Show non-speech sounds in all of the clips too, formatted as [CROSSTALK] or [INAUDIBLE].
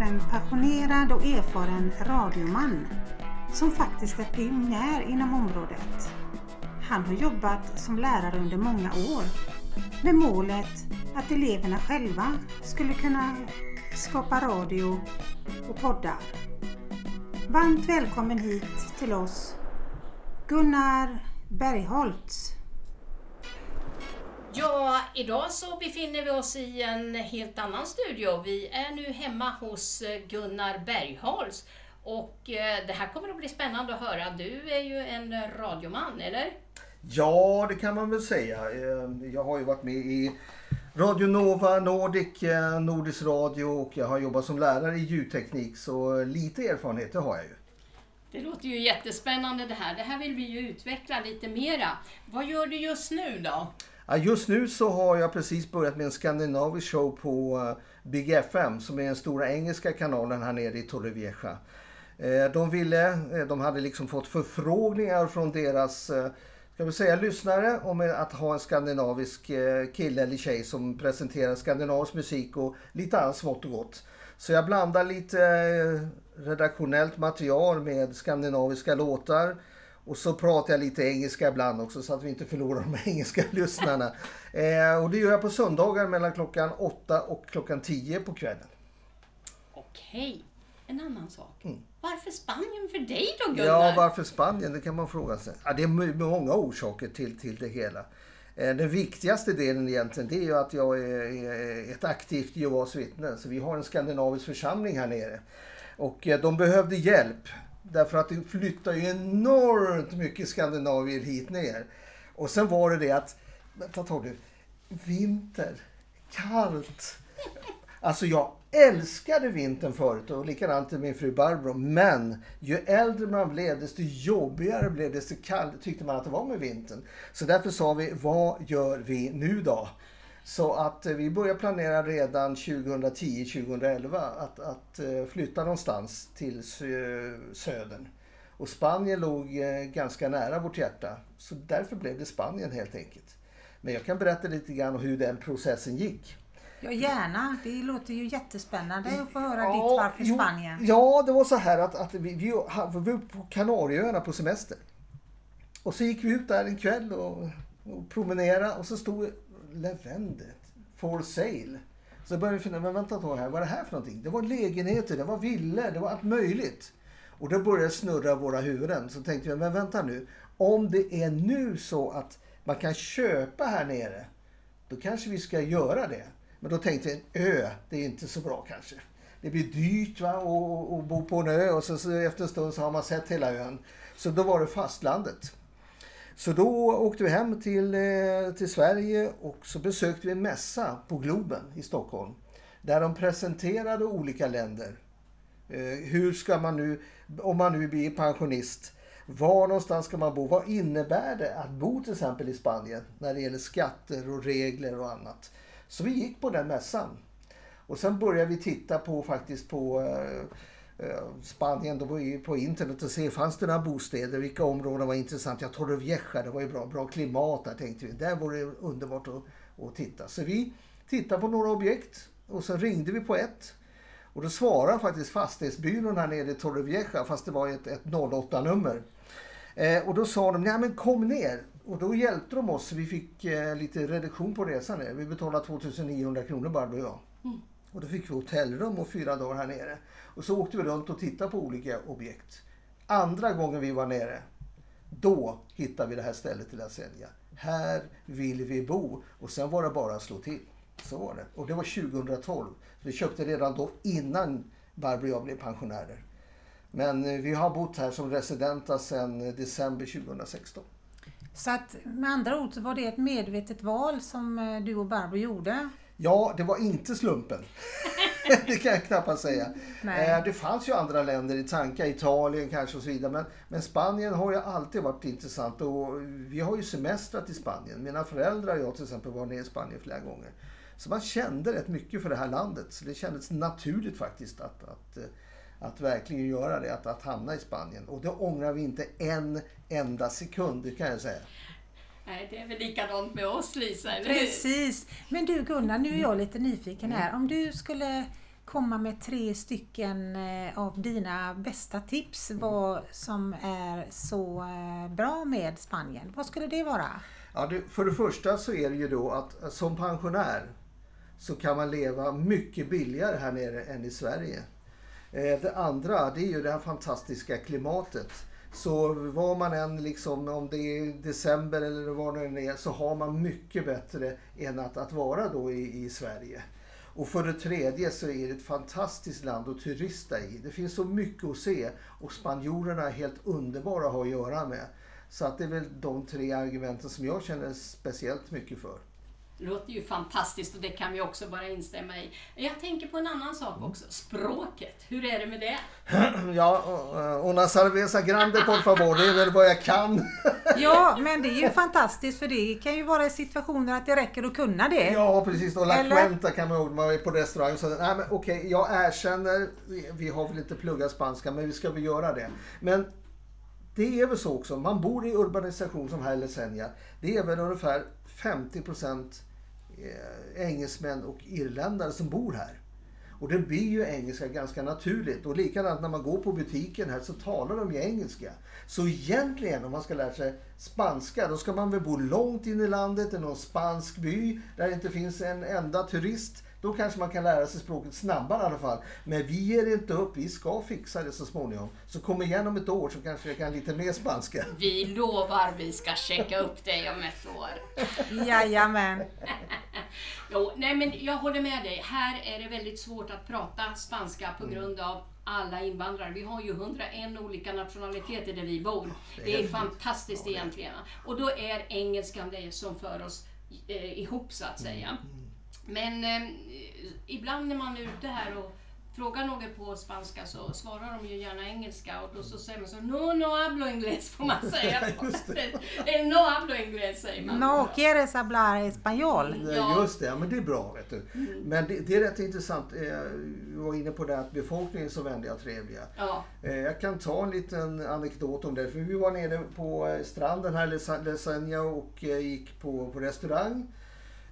är en passionerad och erfaren radioman som faktiskt är pionjär inom området. Han har jobbat som lärare under många år med målet att eleverna själva skulle kunna skapa radio och poddar. Varmt välkommen hit till oss Gunnar Bergholtz. Ja, idag så befinner vi oss i en helt annan studio. Vi är nu hemma hos Gunnar Bergholtz och eh, det här kommer att bli spännande att höra. Du är ju en radioman, eller? Ja, det kan man väl säga. Eh, jag har ju varit med i Radio Nova, Nordic, eh, Nordisk Radio och jag har jobbat som lärare i ljudteknik så lite erfarenhet det har jag ju. Det låter ju jättespännande det här. Det här vill vi ju utveckla lite mera. Vad gör du just nu då? Just nu så har jag precis börjat med en skandinavisk show på eh, Big FM som är den stora engelska kanalen här nere i Torrevieja. Eh, de ville, eh, de hade liksom fått förfrågningar från deras ska vi säga, lyssnare om att ha en skandinavisk kille eller tjej som presenterar skandinavisk musik och lite annat smått och gott. Så jag blandar lite redaktionellt material med skandinaviska låtar. Och så pratar jag lite engelska ibland också så att vi inte förlorar de [LAUGHS] engelska lyssnarna. Eh, och det gör jag på söndagar mellan klockan 8 och klockan 10 på kvällen. Okej, en annan sak. Mm. Varför Spanien för dig då Gunnar? Ja, varför Spanien? Det kan man fråga sig. Ja, det är många orsaker till, till det hela. Eh, den viktigaste delen egentligen det är ju att jag är ett aktivt Jehovas vittne. Så vi har en skandinavisk församling här nere. Och eh, de behövde hjälp. Därför att det flyttar ju enormt mycket skandinavier hit ner. Och sen var det det att, vänta tar du, vinter, kallt. Alltså jag älskade vintern förut och likadant min fru Barbro. Men ju äldre man blev desto jobbigare blev det, desto kallare tyckte man att det var med vintern. Så därför sa vi, vad gör vi nu då? Så att eh, vi började planera redan 2010-2011 att, att eh, flytta någonstans till södern. Och Spanien låg eh, ganska nära vårt hjärta. Så därför blev det Spanien helt enkelt. Men jag kan berätta lite grann om hur den processen gick. Ja, gärna. Det låter ju jättespännande att få höra ja, ditt varför jo, Spanien. Ja, det var så här att, att vi, vi, var på Kanarieöarna på semester. Och så gick vi ut där en kväll och, och promenerade och så stod Levendet for sale. Så började vi fundera, men vänta ett tag här, vad är det här för någonting? Det var lägenheter, det var villor, det var allt möjligt. Och då började det snurra våra huvuden. Så tänkte vi, men vänta nu. Om det är nu så att man kan köpa här nere, då kanske vi ska göra det. Men då tänkte vi, en ö, det är inte så bra kanske. Det blir dyrt va? att bo på en ö och så, så efter en stund så har man sett hela ön. Så då var det fastlandet. Så då åkte vi hem till, eh, till Sverige och så besökte vi en mässa på Globen i Stockholm. Där de presenterade olika länder. Eh, hur ska man nu, om man nu blir pensionist, var någonstans ska man bo? Vad innebär det att bo till exempel i Spanien när det gäller skatter och regler och annat? Så vi gick på den mässan. Och sen började vi titta på faktiskt på eh, Eh, Spanien, då var ju på internet och se fanns det några bostäder, vilka områden var intressanta. Ja, Torrevieja, det var ju bra, bra klimat där tänkte vi. Där var det underbart att, att titta. Så vi tittade på några objekt och så ringde vi på ett. Och då svarade faktiskt fastighetsbyrån här nere i Torrevieja fast det var ett, ett 08-nummer. Eh, och då sa de, nej men kom ner. Och då hjälpte de oss. Vi fick eh, lite reduktion på resan. Vi betalade 2900 kronor Barbro och jag. Mm. Och då fick vi hotellrum och fyra dagar här nere. Och så åkte vi runt och tittade på olika objekt. Andra gången vi var nere, då hittade vi det här stället till att sälja. Här vill vi bo. Och sen var det bara att slå till. Så var det. Och det var 2012. Vi köpte redan då innan Barbro och jag blev pensionärer. Men eh, vi har bott här som residenta sedan december 2016. Så att med andra ord så var det ett medvetet val som eh, du och Barbro gjorde? Ja, det var inte slumpen. [LAUGHS] det kan jag knappast säga. Nej. Eh, det fanns ju andra länder i tankar, Italien kanske och så vidare. Men, men Spanien har ju alltid varit intressant och vi har ju semestrat i Spanien. Mina föräldrar och jag till exempel var nere i Spanien flera gånger. Så man kände rätt mycket för det här landet. Så det kändes naturligt faktiskt att, att eh, att verkligen göra det, att, att hamna i Spanien. Och det ångrar vi inte en enda sekund, det kan jag säga. Nej, det är väl likadant med oss Lisa, Precis. Men du Gunnar, nu är jag lite nyfiken här. Om du skulle komma med tre stycken eh, av dina bästa tips vad som är så eh, bra med Spanien, vad skulle det vara? Ja, det, för det första så är det ju då att eh, som pensionär så kan man leva mycket billigare här nere än i Sverige. Det andra det är ju det här fantastiska klimatet. Så var man än, liksom, om det är december eller vad det än är, så har man mycket bättre än att, att vara då i, i Sverige. Och för det tredje så är det ett fantastiskt land att turista i. Det finns så mycket att se och spanjorerna är helt underbara att ha att göra med. Så att det är väl de tre argumenten som jag känner speciellt mycket för. Det låter ju fantastiskt och det kan vi också bara instämma i. Jag tänker på en annan sak också, språket. Hur är det med det? [CLEARS THROAT] Ja, una cerveza grande por favor, det är väl vad jag kan. [LAUGHS] Ja, [LAUGHS] men det är ju fantastiskt för det kan ju vara i situationer att det räcker att kunna det. Ja, precis. Och la Eller? cuenta kan man ihåg man är på restaurang. Så, nej, men okej, jag erkänner, vi har väl inte pluggat spanska, men vi ska väl göra det. Men det är väl så också, man bor i urbanisation som här i Lesenja. Det är väl ungefär 50 procent Eh, engelsmän och irländare som bor här. Och det blir ju engelska ganska naturligt. Och likadant när man går på butiken här så talar de ju engelska. Så egentligen om man ska lära sig spanska då ska man väl bo långt in i landet i någon spansk by där det inte finns en enda turist. Då kanske man kan lära sig språket snabbare i alla fall. Men vi ger inte upp, vi ska fixa det så småningom. Så kom igen om ett år så kanske jag kan lite mer spanska. Vi lovar vi ska checka upp dig om ett år. Jajamän. [LAUGHS] Jo, nej men jag håller med dig. Här är det väldigt svårt att prata spanska på grund av alla invandrare. Vi har ju 101 olika nationaliteter där vi bor. Det är fantastiskt egentligen. Och då är engelskan det som för oss eh, ihop så att säga. Men eh, ibland när man är ute här och frågar någon på spanska så svarar de ju gärna engelska och då så säger man så No, no hablo inglés får man [LAUGHS] säga. Eh, [LAUGHS] no hablo inglés säger man. No quieres hablar español. Nej, Ja. Just det, ja, men det är bra. Vet du. Men det, det är rätt intressant. Eh, Vi var inne på det att befolkningen är så vänliga och trevliga. Ja, Eh, Jag kan ta en liten anekdot om det. För vi var nere på eh, stranden här i Lesenja och eh, gick på, på restaurang.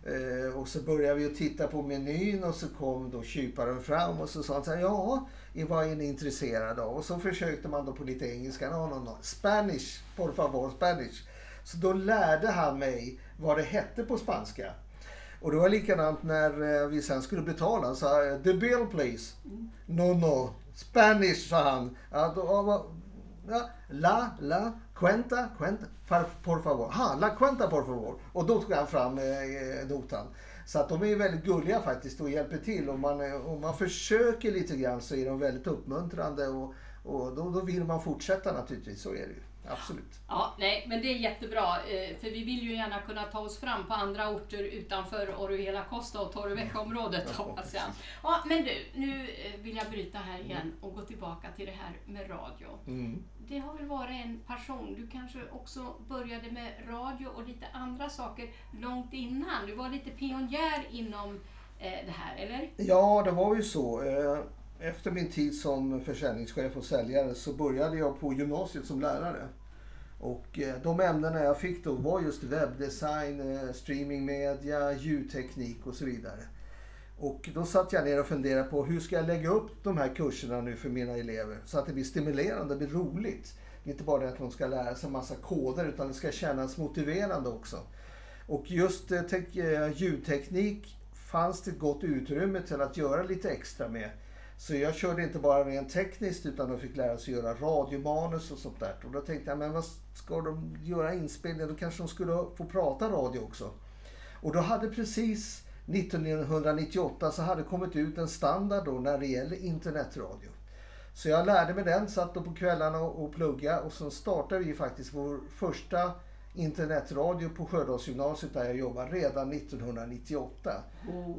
Eh, Och så började vi att titta på menyn och så kom då kyparen fram och så sa han så här, ja, vad är ni intresserade av? Och så försökte man då på lite engelska, no, no, no. Spanish, por favor, Spanish. Så då lärde han mig vad det hette på spanska. Och det var likadant när eh, vi sen skulle betala. Så här, the bill please. No, no. Spanish, sa han. Ja, då, ja, la, la, cuenta, cuenta, par, por favor. Ha, la cuenta por favor. Och då tog han fram eh, notan. Så att de är ju väldigt gulliga faktiskt och hjälper till. Om man, eh, om man försöker lite grann så är de väldigt uppmuntrande och, och då, då vill man fortsätta naturligtvis. Så är det ju. Absolut. Ja, nej, men det är jättebra. eh, För vi vill ju gärna kunna ta oss fram på andra orter utanför Oruhela Costa och Torrevieja-området hoppas jag. Ja, men du, nu eh, vill jag bryta här igen och gå tillbaka till det här med radio. Mm. Det har väl varit en passion. Du kanske också började med radio och lite andra saker långt innan. Du var lite pionjär inom eh, det här, eller? Ja, det var ju så. Efter min tid som försäljningschef och säljare så började jag på gymnasiet som lärare. Och eh, de ämnena jag fick då var just webbdesign, eh, streamingmedia, ljudteknik och så vidare. Och då satt jag ner och funderade på hur ska jag lägga upp de här kurserna nu för mina elever så att det blir stimulerande, det blir roligt. Det är inte bara det att de ska lära sig en massa koder utan det ska kännas motiverande också. Och just eh, ljudteknik fanns det ett gott utrymme till att göra lite extra med. Så jag körde inte bara rent tekniskt utan de fick lära sig göra radiomanus och sånt där. Och då tänkte jag, men vad ska de göra inspelningar? Då kanske de skulle få prata radio också. Och då hade precis 1998 så hade kommit ut en standard då när det gäller internetradio. Så jag lärde mig den, satt då på kvällarna och pluggade plugga och så startade vi faktiskt vår första internetradio på Sjödalsgymnasiet där jag jobbar redan 1998. Oh.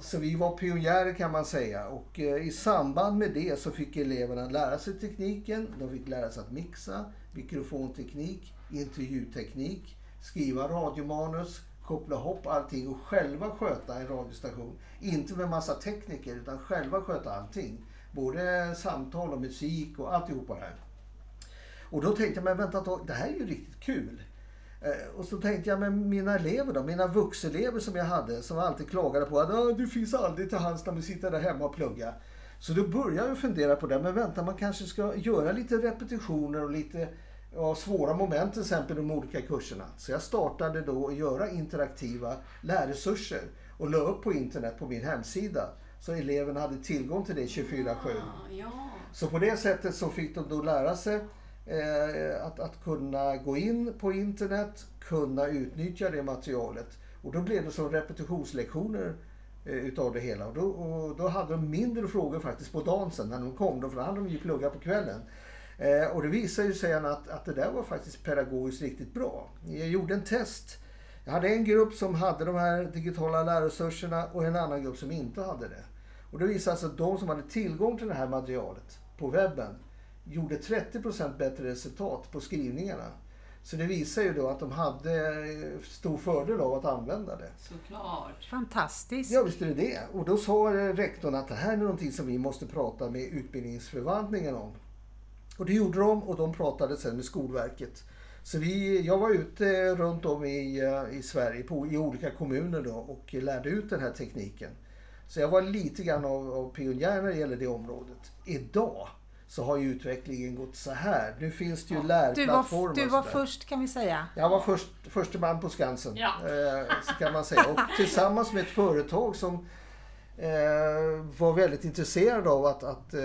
Så vi var pionjärer kan man säga och eh, i samband med det så fick eleverna lära sig tekniken. De fick lära sig att mixa, mikrofonteknik, intervjuteknik, skriva radiomanus, koppla ihop allting och själva sköta en radiostation. Inte med massa tekniker utan själva sköta allting. Både samtal och musik och alltihopa det här. Och då tänkte jag, men vänta ett tag, det här är ju riktigt kul. Eh, och så tänkte jag, men mina elever då? Mina vuxelever som jag hade, som alltid klagade på att ah, du finns aldrig till hands när vi sitter där hemma och pluggar. Så då började jag fundera på det, men vänta, man kanske ska göra lite repetitioner och lite ja, svåra moment till exempel i de olika kurserna. Så jag startade då att göra interaktiva lärresurser och la upp på internet på min hemsida. Så eleverna hade tillgång till det 24-7. Ah, ja. Så på det sättet så fick de då lära sig eh, att, att kunna gå in på internet, kunna utnyttja det materialet. Och då blev det som repetitionslektioner eh, utav det hela. Och då, och då hade de mindre frågor faktiskt på dagen sen när de kom. Då, för då hade de ju pluggat på kvällen. Eh, och det visade ju sig att, att det där var faktiskt pedagogiskt riktigt bra. Jag gjorde en test. Jag hade en grupp som hade de här digitala lärresurserna och en annan grupp som inte hade det. Och det visade sig att de som hade tillgång till det här materialet på webben gjorde 30% bättre resultat på skrivningarna. Så det visar ju då att de hade stor fördel av att använda det. Såklart. Fantastiskt. Ja, visst är det det. Och då sa rektorn att det här är någonting som vi måste prata med utbildningsförvaltningen om. Och det gjorde de och de pratade sen med Skolverket. Så vi, jag var ute runt om i, i Sverige på, i olika kommuner då och lärde ut den här tekniken. Så jag var lite grann av, av pionjär när det gäller det området. Idag så har ju utvecklingen gått så här. Nu finns det ju Du lärplattformar. var, du var först kan vi säga. Jag var först, förste man på Skansen. Ja. Eh, så kan man säga. Och [LAUGHS] tillsammans med ett företag som eh, var väldigt intresserade av att, att eh,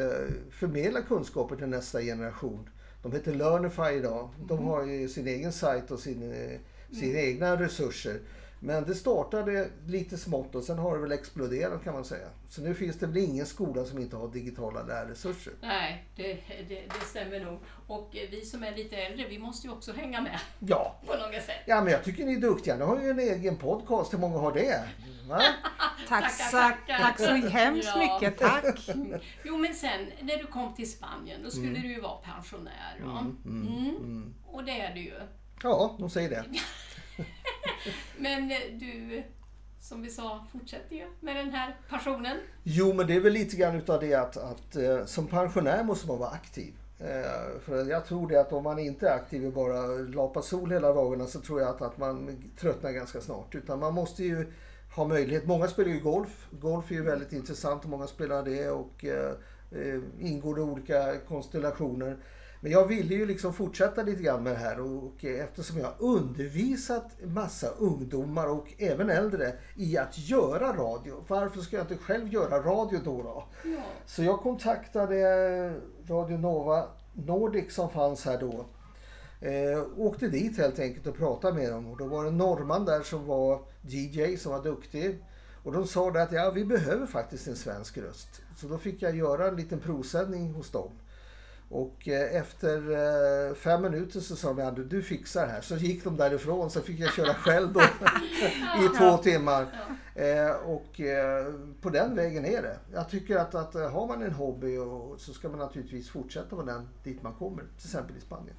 förmedla kunskaper till nästa generation. De heter Learnify idag. De har ju sin egen sajt och sin, eh, sina egna resurser. Men det startade lite smått och sen har det väl exploderat kan man säga. Så nu finns det väl ingen skola som inte har digitala lärresurser. Nej, det, det, det stämmer nog. Och vi som är lite äldre, vi måste ju också hänga med Ja, [LAUGHS] på något sätt. ja men jag tycker ni är duktiga. Ni har ju en egen podcast. Hur många har det? Va? [LAUGHS] Tack, så, tack så hemskt Ja. mycket. Tack. [LAUGHS] Jo, men sen när du kom till Spanien, då skulle du ju vara pensionär. Va? Mm. Och det är du ju. Ja, de säger det. [LAUGHS] Men eh, du, som vi sa, fortsätter ju med den här passionen. Jo, men det är väl lite grann utav det att, att eh, som pensionär måste man vara aktiv. Eh, för jag tror det att om man inte är aktiv och bara lapar sol hela dagarna så tror jag att, att man tröttnar ganska snart. Utan man måste ju ha möjlighet. Många spelar ju golf. Golf är ju väldigt intressant och många spelar det och eh, eh, ingår i olika konstellationer. Men jag ville ju liksom fortsätta lite grann med det här och, och eftersom jag har undervisat massa ungdomar och även äldre i att göra radio. Varför ska jag inte själv göra radio då? då? Ja. Så jag kontaktade Radio Nova Nordic som fanns här då. Eh, åkte dit helt enkelt och pratade med dem. Och då var det en norrman där som var DJ som var duktig. Och de sa att ja, vi behöver faktiskt en svensk röst. Så då fick jag göra en liten provsändning hos dem. Och eh, efter eh, fem minuter så sa de att du fixar det här. Så gick de därifrån så fick jag köra själv då [LAUGHS] i två timmar. Eh, och på den vägen är det. Jag tycker att, att har man en hobby och, så ska man naturligtvis fortsätta med den dit man kommer. Till exempel i Spanien.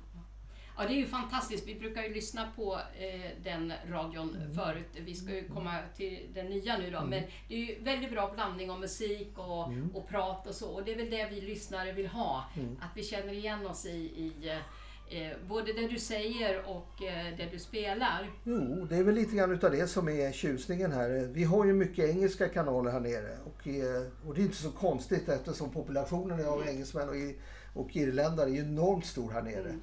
Ja, det är ju fantastiskt. Vi brukar ju lyssna på eh, den radion Mm. förut. Vi ska ju komma till den nya nu då. Men det är ju väldigt bra blandning av musik och, Mm. och prat och så. Och det är väl det vi lyssnare vill ha. Att vi känner igen oss i, i eh, både det du säger och eh, det du spelar. Jo, det är väl lite grann utav det som är tjusningen här. Vi har ju mycket engelska kanaler här nere. Och, eh, och det är inte så konstigt eftersom populationen av engelsmän och, och irländare är enormt stor här nere.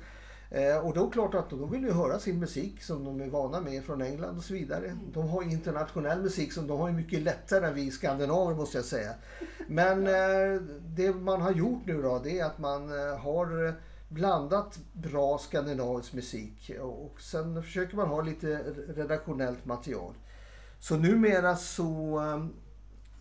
Eh, och då är det klart att de vill ju höra sin musik som de är vana med från England och så vidare. De har internationell musik som de har mycket lättare än vi skandinaver måste jag säga. Men eh, det man har gjort nu då det är att man eh, har blandat bra skandinavisk musik och sen försöker man ha lite redaktionellt material. Så numera så,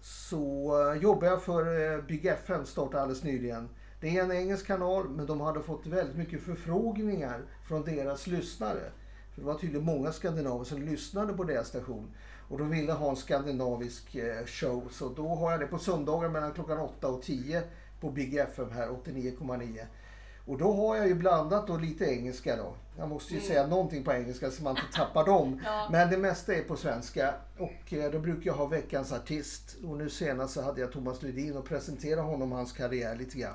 så jobbar jag för Big FM, startade alldeles nyligen. Det är en engelsk kanal men de hade fått väldigt mycket förfrågningar från deras lyssnare. För det var tydligen många skandinaver som lyssnade på deras station. Och de ville ha en skandinavisk eh, show. Så då har jag det på söndagar mellan klockan 8 och 10 på Big FM här, 89,9. Och då har jag ju blandat då lite engelska då. Jag måste ju säga någonting på engelska så man inte [LAUGHS] tappar dem. Ja. Men det mesta är på svenska. Och eh, då brukar jag ha veckans artist. Och nu senast så hade jag Thomas Ledin och presentera honom hans karriär lite grann.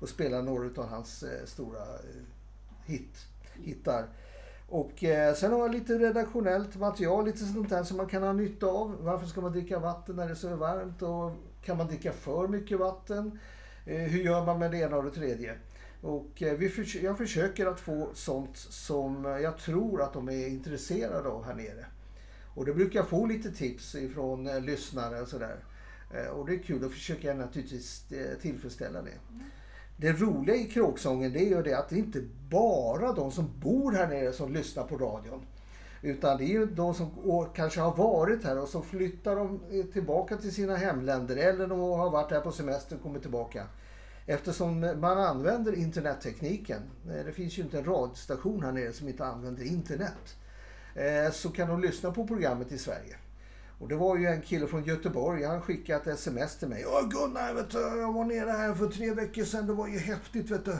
Och spela några av hans eh, stora eh, hit, hittar. Och eh, sen har jag lite redaktionellt material, lite sånt där som man kan ha nytta av. Varför ska man dricka vatten när det är så varmt? Och kan man dricka för mycket vatten? Eh, hur gör man med det ena och det tredje? Och eh, vi för, jag försöker att få sånt som jag tror att de är intresserade av här nere. Och då brukar jag få lite tips ifrån eh, lyssnare och sådär. Och det är kul, då försöker jag naturligtvis tillfredsställa det. Mm. Det roliga i kråksången det är ju det att det inte bara de som bor här nere som lyssnar på radion. Utan det är ju de som kanske har varit här och så flyttar de eh, tillbaka till sina hemländer eller de har varit här på semester och kommit tillbaka. Eftersom man använder internettekniken, eh, det finns ju inte en radiostation här nere som inte använder internet, eh, så kan de lyssna på programmet i Sverige. Och det var ju en kille från Göteborg, han skickade ett sms till mig. Åh Gunnar, vet du, jag var nere här för tre veckor sedan, det var ju häftigt vet du.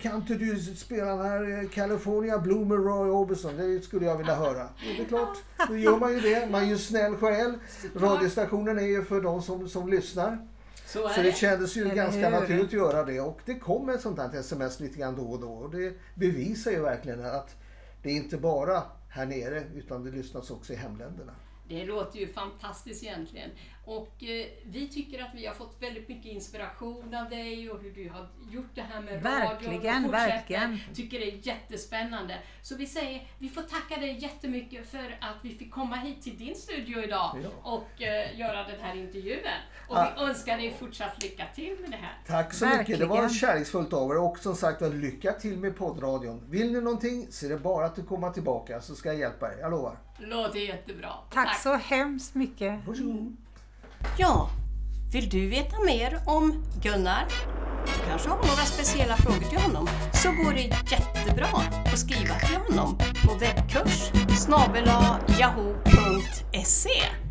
Kan inte du spela den här eh, California Blue med Roy Orbison? Det skulle jag vilja höra. Det är klart, då gör man ju det. Man är ju snäll själ. Radiostationen är ju för de som, som lyssnar. Så Så det kändes ju ganska naturligt att göra det. Och det kom ett sånt här sms lite grann då och då. Och det bevisar ju verkligen att det är inte bara här nere utan det lyssnas också i hemländerna. Det låter ju fantastiskt egentligen. Och eh, vi tycker att vi har fått väldigt mycket inspiration av dig och hur du har gjort det här med Verkligen, radion. och fortsätter. verkligen. Tycker det är jättespännande. Så vi säger, vi får tacka dig jättemycket för att vi fick komma hit till din studio idag Ja. och eh, göra den här intervjun. Och Ja. vi önskar dig fortsatt lycka till med det här. Tack så mycket. Det var Verkligen. kärleksfullt av er. Och som sagt lycka till med poddradion. Vill ni någonting så är det bara att du kommer tillbaka så ska jag hjälpa er. Jag lovar. Låter jättebra. Tack så hemskt mycket. Varsågod. Ja, vill du veta mer om Gunnar? Du kanske har några speciella frågor till honom? Så går det jättebra att skriva till honom på webbkurs snabel-a yahoo.se